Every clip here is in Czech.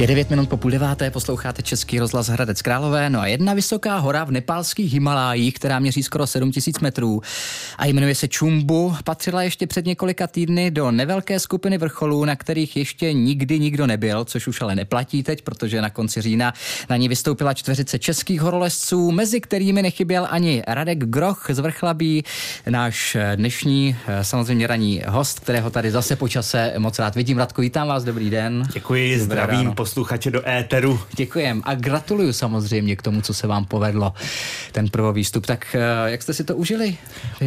Je 9 minut po půl deváté, posloucháte Český rozhlas Hradec Králové, no a jedna vysoká hora v nepálských Himalájích, která měří skoro 7000 metrů a jmenuje se Čumbu, patřila ještě před několika týdny do nevelké skupiny vrcholů, na kterých ještě nikdy nikdo nebyl, což už ale neplatí teď, protože na konci října na ní vystoupila čtveřice českých horolezců, mezi kterými nechyběl ani Radek Groch z Vrchlabí, náš dnešní samozřejmě ranní host, kterého tady zase počase moc rád vidím. Radko, vítám vás, dobrý den. Děkuji, Dobré zdravím ráno posluchače do éteru. Děkujem a gratuluju samozřejmě k tomu, co se vám povedlo, ten první výstup. Tak eh, jak jste si to užili?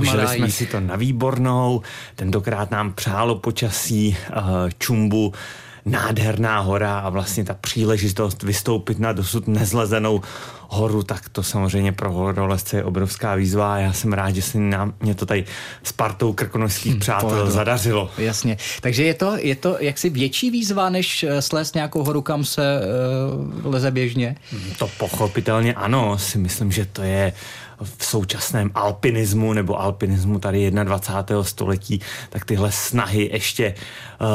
Užili jsme si to na výbornou, tentokrát nám přálo počasí, eh, čumbu, nádherná hora a vlastně ta příležitost vystoupit na dosud nezlezenou horu, tak to samozřejmě pro horolezce je obrovská výzva a já jsem rád, že se nám, mě to tady s partou krkonožských hmm, přátel povedlo. zadařilo. Jasně. Takže je to, je to jaksi větší výzva, než eh, slést nějakou horu, kam se uh, leze běžně? To pochopitelně ano, si myslím, že to je v současném alpinismu nebo alpinismu tady 21. století, tak tyhle snahy ještě uh,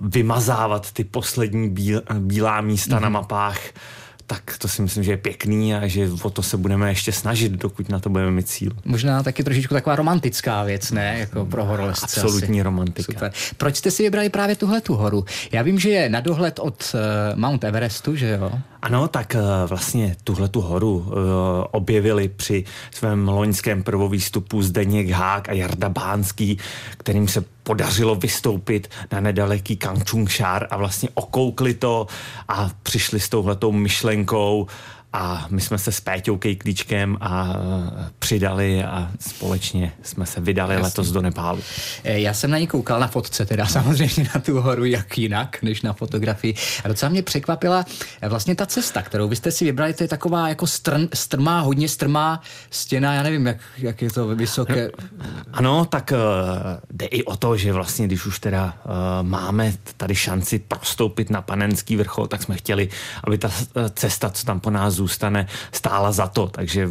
vymazávat ty poslední bíl, bílá místa mm-hmm. na mhm. mapách tak to si myslím, že je pěkný a že o to se budeme ještě snažit, dokud na to budeme mít cíl. Možná taky trošičku taková romantická věc, ne? Jako pro horolezce. Absolutní asi. romantika. Super. Proč jste si vybrali právě tuhle tu horu? Já vím, že je na dohled od uh, Mount Everestu, že jo? Ano, tak uh, vlastně tuhle tu horu uh, objevili při svém loňském prvovýstupu Zdeněk Hák a Jarda Bánský, kterým se podařilo vystoupit na nedaleký Kangchungšár a vlastně okoukli to a přišli s touhletou myšlenkou a my jsme se s Péťou Kejklíčkem a přidali a společně jsme se vydali Jasně. letos do Nepálu. Eh, já jsem na ní koukal na fotce, teda samozřejmě na tu horu, jak jinak, než na fotografii. A docela mě překvapila eh, vlastně ta cesta, kterou vy jste si vybrali, to je taková jako strn, strmá, hodně strmá stěna, já nevím, jak, jak je to vysoké. Ano, tak jde i o to, že vlastně, když už teda máme tady šanci prostoupit na panenský vrchol, tak jsme chtěli, aby ta cesta, co tam po nás zůstane stála za to. Takže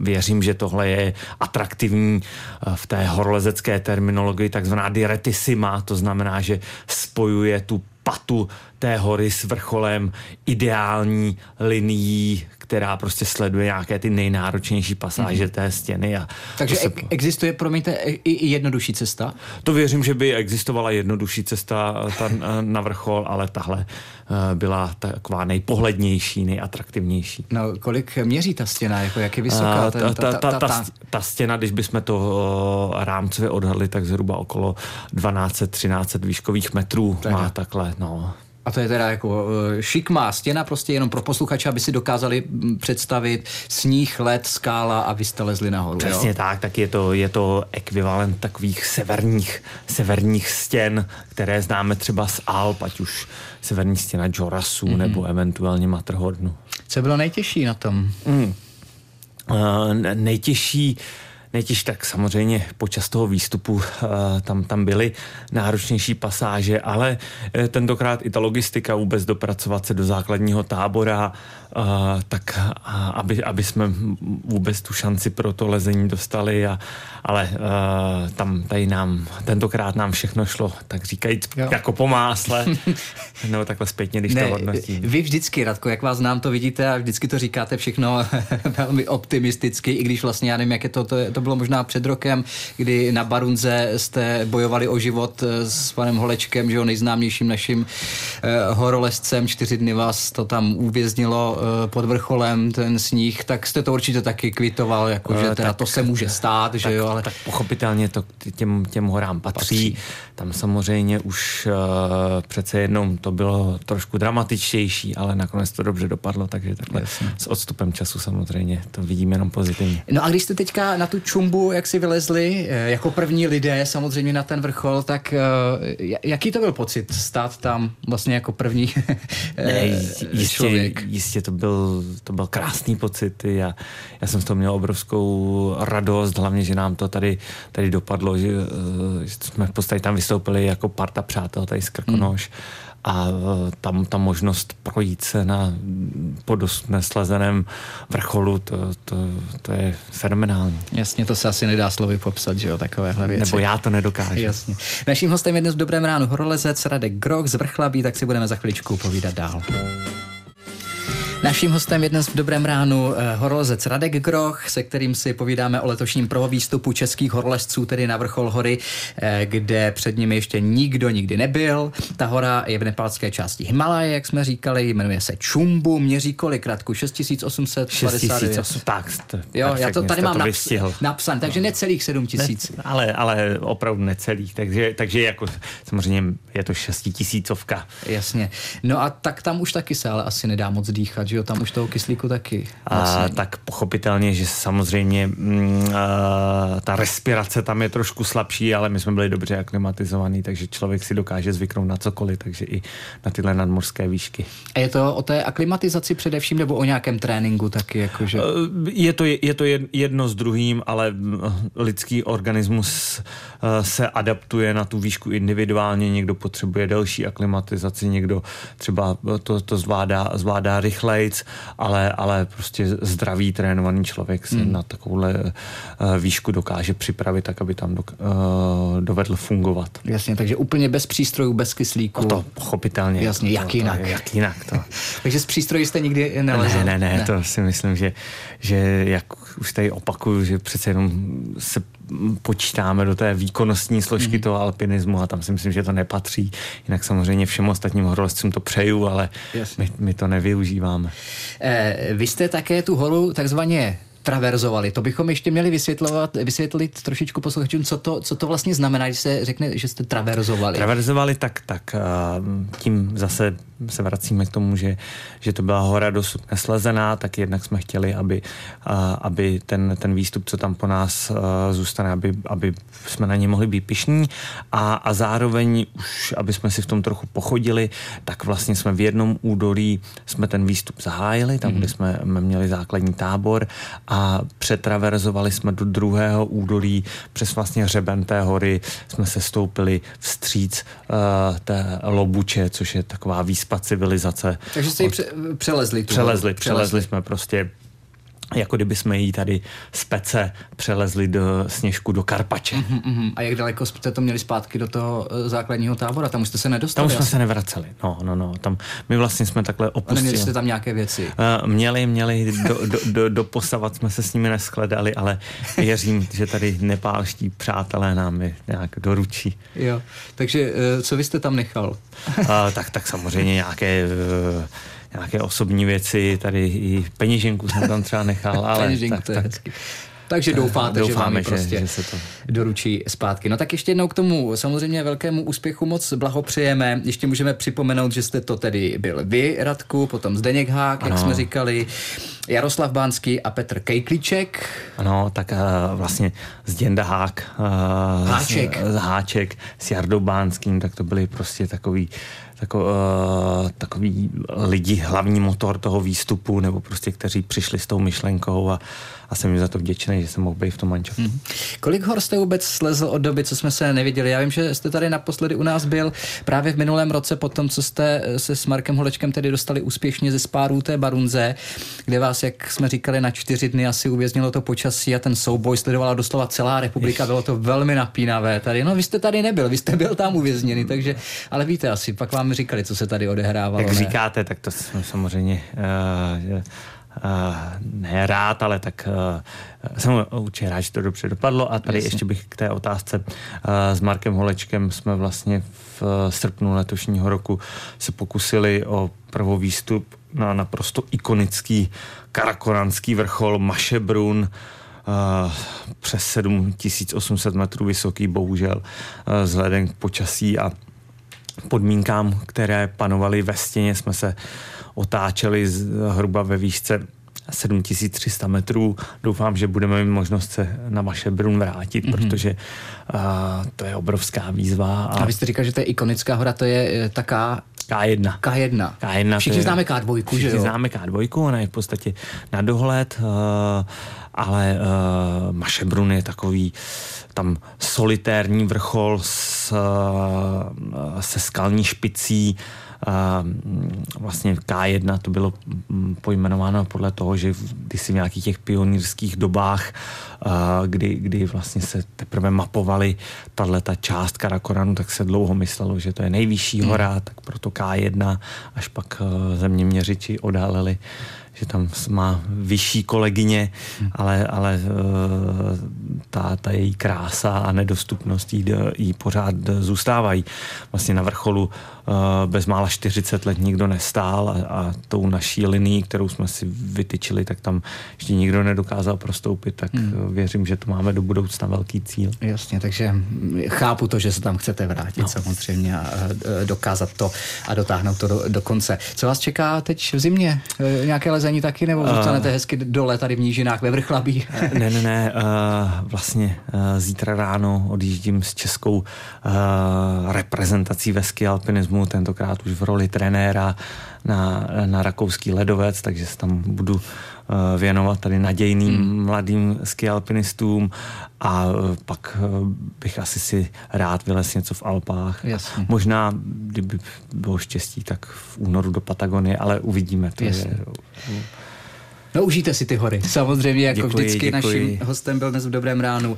věřím, že tohle je atraktivní eh, v té horolezecké terminologii takzvaná diretissima, to znamená, že spojuje tu patu té hory s vrcholem ideální linií, která prostě sleduje nějaké ty nejnáročnější pasáže mm-hmm. té stěny. A Takže se... existuje, promiňte, i jednodušší cesta? To věřím, že by existovala jednodušší cesta ta, na vrchol, ale tahle byla taková nejpohlednější, nejatraktivnější. No, kolik měří ta stěna? Jako jak je vysoká? Ten, ta, ta, ta, ta, ta, ta stěna, když bychom to rámcově odhadli, tak zhruba okolo 12-13 výškových metrů tak. má takhle. No. A to je teda jako eh, šikmá stěna, prostě jenom pro posluchače, aby si dokázali mm, představit sníh, led, skála a vy jste lezli nahoru. Přesně jo? tak, tak je to, je to ekvivalent takových severních, severních stěn, které známe třeba z Alp, ať už severní stěna Jorasu mm-hmm. nebo eventuálně Matterhornu. Co bylo nejtěžší na tom? Mm. Uh, nejtěžší uh, nejtěž tak samozřejmě počas toho výstupu uh, tam, tam byly náročnější pasáže, ale uh, tentokrát i ta logistika vůbec dopracovat se do základního tábora, tak aby, aby jsme vůbec tu šanci pro to lezení dostali, a, ale uh, tam tady nám, tentokrát nám všechno šlo, tak říkajíc, jo. jako po másle, no takhle zpětně, když ne, to hodnotím. Vy vždycky, Radko, jak vás znám, to vidíte a vždycky to říkáte všechno velmi optimisticky, i když vlastně já nevím, jak je to, to, to bylo možná před rokem, kdy na Barunze jste bojovali o život eh, s panem Holečkem, že jo, nejznámějším naším eh, horolezcem. Čtyři dny vás to tam uvěznilo pod vrcholem, ten sníh, tak jste to určitě taky kvitoval, jako, že teda tak, to se může stát, že jo, ale... Tak pochopitelně to těm, těm horám patří. patří. Tam samozřejmě už uh, přece jednou to bylo trošku dramatičtější, ale nakonec to dobře dopadlo, takže takhle Jasně. s odstupem času samozřejmě to vidíme jenom pozitivně. No a když jste teďka na tu čumbu, jak si vylezli, eh, jako první lidé samozřejmě na ten vrchol, tak uh, jaký to byl pocit stát tam vlastně jako první ne, jistě, člověk? Jistě to byl, to byl krásný pocit. Já, já jsem z toho měl obrovskou radost, hlavně, že nám to tady, tady dopadlo, že, uh, že jsme v podstatě tam vystoupili jako parta přátel tady z Krkonoš. Hmm a tam ta možnost projít se na po neslezeném vrcholu, to, to, to je fenomenální. Jasně, to se asi nedá slovy popsat, že jo, takovéhle věci. Nebo já to nedokážu. Jasně. Naším hostem je dnes v Dobrém ránu horolezec Radek Groch z Vrchlabí, tak si budeme za chviličku povídat dál. Naším hostem je dnes v Dobrém ránu eh, horolezec Radek Groch, se kterým si povídáme o letošním prvovýstupu českých horolezců, tedy na vrchol hory, eh, kde před nimi ještě nikdo nikdy nebyl. Ta hora je v nepálské části Himalaje, jak jsme říkali, jmenuje se Čumbu, měří kolik kratku? 6859. tak, jo, já to tady mám naps- napsané, takže necelých 7000. Ne, ale, ale opravdu necelých, takže, takže jako samozřejmě je to šestitisícovka. Jasně. No a tak tam už taky se ale asi nedá moc dýchat, že jo, tam už toho kyslíku taky. A, tak pochopitelně, že samozřejmě mm, a, ta respirace tam je trošku slabší, ale my jsme byli dobře aklimatizovaní, takže člověk si dokáže zvyknout na cokoliv, takže i na tyhle nadmorské výšky. A je to o té aklimatizaci především nebo o nějakém tréninku taky? Jakože? Je to, je to jedno s druhým, ale lidský organismus se adaptuje na tu výšku individuálně, někdo potřebuje delší aklimatizaci, někdo třeba to, to zvládá, zvládá rychleji, ale, ale prostě zdravý, trénovaný člověk se hmm. na takovouhle uh, výšku dokáže připravit tak, aby tam do, uh, dovedl fungovat. Jasně, takže úplně bez přístrojů, bez kyslíku. No to pochopitelně. Jasně, jak to, jinak. To, jak jinak to. takže z přístrojí jste nikdy nelezl? Ne, ne, ne, ne, to si myslím, že, že jak už tady opakuju, že přece jenom se počítáme do té výkonnostní složky mm. toho alpinismu a tam si myslím, že to nepatří. Jinak samozřejmě všem ostatním horolezcům to přeju, ale my, my to nevyužíváme. Eh, vy jste také tu horu takzvaně traverzovali. To bychom ještě měli vysvětlovat, vysvětlit trošičku posluchačům, co to, co to vlastně znamená, když se řekne, že jste traverzovali. Traverzovali, tak, tak tím zase se vracíme k tomu, že, že to byla hora dosud neslezená, tak jednak jsme chtěli, aby, aby ten, ten výstup, co tam po nás zůstane, aby, aby jsme na ně mohli být pišní a, a zároveň už, aby jsme si v tom trochu pochodili, tak vlastně jsme v jednom údolí jsme ten výstup zahájili, tam, mm. kde jsme měli základní tábor a přetraverzovali jsme do druhého údolí přes vlastně hřeben té hory, jsme se stoupili vstříc uh, té Lobuče, což je taková výspa civilizace. Takže jste ji pře- přelezli? Tu přelezli, přelezli jsme prostě jako kdyby jsme jí tady z Pece přelezli do Sněžku do Karpače. Uh-huh, uh-huh. A jak daleko jste to měli zpátky do toho eh, základního tábora? Tam už jste se nedostali? Tam už jsme asi? se nevraceli. No, no, no. Tam my vlastně jsme takhle opustili. A neměli jste tam nějaké věci? Uh, měli, měli. Do, do, do, do posavat jsme se s nimi neskledali, ale věřím, že tady nepálští přátelé nám je nějak doručí. Jo. Takže uh, co vy jste tam nechal? uh, tak, tak samozřejmě nějaké uh, nějaké osobní věci, tady i peněženku jsem tam třeba nechal, ale peněženku, tak, to je tak, takže doufáte, doufáme, že vám prostě že, že se to doručí zpátky. No tak ještě jednou k tomu samozřejmě velkému úspěchu moc blahopřejeme. Ještě můžeme připomenout, že jste to tedy byl vy, Radku, potom Zdeněk Hák, ano. jak jsme říkali, Jaroslav Bánský a Petr Kejkliček. Ano, tak uh, vlastně Zděnda Hák. Uh, Háček. S, Háček s Jardou Bánským, tak to byli prostě takový tako, uh, takový lidi, hlavní motor toho výstupu, nebo prostě kteří přišli s tou myšlenkou a, a jsem jim za to vděčný, že jsem mohl být v tom mančově. Hmm. Kolik hor jste vůbec slezl od doby, co jsme se neviděli? Já vím, že jste tady naposledy u nás byl právě v minulém roce, po tom, co jste se s Markem Holečkem tedy dostali úspěšně ze spárů té Barunze, kde vás, jak jsme říkali, na čtyři dny asi uvěznilo to počasí a ten souboj sledovala doslova celá republika. Bylo to velmi napínavé tady. No, vy jste tady nebyl, vy jste byl tam uvězněný, takže, ale víte asi, pak vám říkali, co se tady odehrávalo. Jak ne? říkáte, tak to jsme samozřejmě uh, uh, ne rád, ale tak uh, jsem určitě rád, že to dobře dopadlo. A tady Jasně. ještě bych k té otázce uh, s Markem Holečkem jsme vlastně v uh, srpnu letošního roku se pokusili o prvou výstup na naprosto ikonický karakoranský vrchol Mašebrun, uh, přes 7800 metrů vysoký, bohužel uh, vzhledem k počasí a podmínkám, které panovaly ve stěně, jsme se otáčeli hruba ve výšce 7300 metrů. Doufám, že budeme mít možnost se na vaše Brun vrátit, mm-hmm. protože uh, to je obrovská výzva. A... a vy jste říkal, že to je ikonická hora, to je taká K1. K1. K1 všichni je, známe K2, všichni že jo? známe K2, ona je v podstatě na dohled, uh, ale uh, Mašebrun je takový tam solitérní vrchol s, uh, se skalní špicí, vlastně K1 to bylo mm, pojmenováno podle toho, že kdysi v nějakých těch pionýrských dobách, kdy, kdy vlastně se teprve mapovali tahle ta část Karakoranu, tak se dlouho myslelo, že to je nejvyšší hmm. hora, tak proto K1, až pak země měřiči odhalili že tam má vyšší kolegyně, hmm. ale, ale ta, ta její krása a nedostupnost jí, jí pořád zůstávají. Vlastně na vrcholu Eh, bezmála 40 let nikdo nestál a, a tou naší linií, kterou jsme si vytyčili, tak tam ještě nikdo nedokázal prostoupit, tak hmm. Eh, věřím, že to máme do budoucna velký cíl. Jasně, takže chápu to, že se tam chcete vrátit no. samozřejmě a dokázat to a dotáhnout to do, do konce. Co vás čeká teď v zimě? Eh, nějaké lezení taky nebo zůstanete uh, hezky dole tady v Nížinách ve Vrchlabí? ne, ne, ne, uh, vlastně uh, zítra ráno odjíždím s českou uh, reprezentací ve ski alpinismu tentokrát už v roli trenéra na, na rakouský ledovec, takže se tam budu eh, věnovat tady nadějným hmm. mladým ski alpinistům a eh, pak eh, bych asi si rád vylez něco v Alpách. Jasně. Možná, kdyby bylo štěstí, tak v únoru do Patagonie, ale uvidíme. To Jasně. je, No užijte si ty hory. Samozřejmě, jako děkuji, vždycky děkuji. naším hostem byl dnes v Dobrém ránu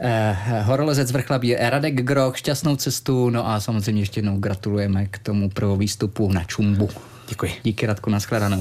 eh, horolezec vrchlabí Radek Groch, šťastnou cestu, no a samozřejmě ještě jednou gratulujeme k tomu pro výstupu na Čumbu. Děkuji. Díky Radku, nashledanou.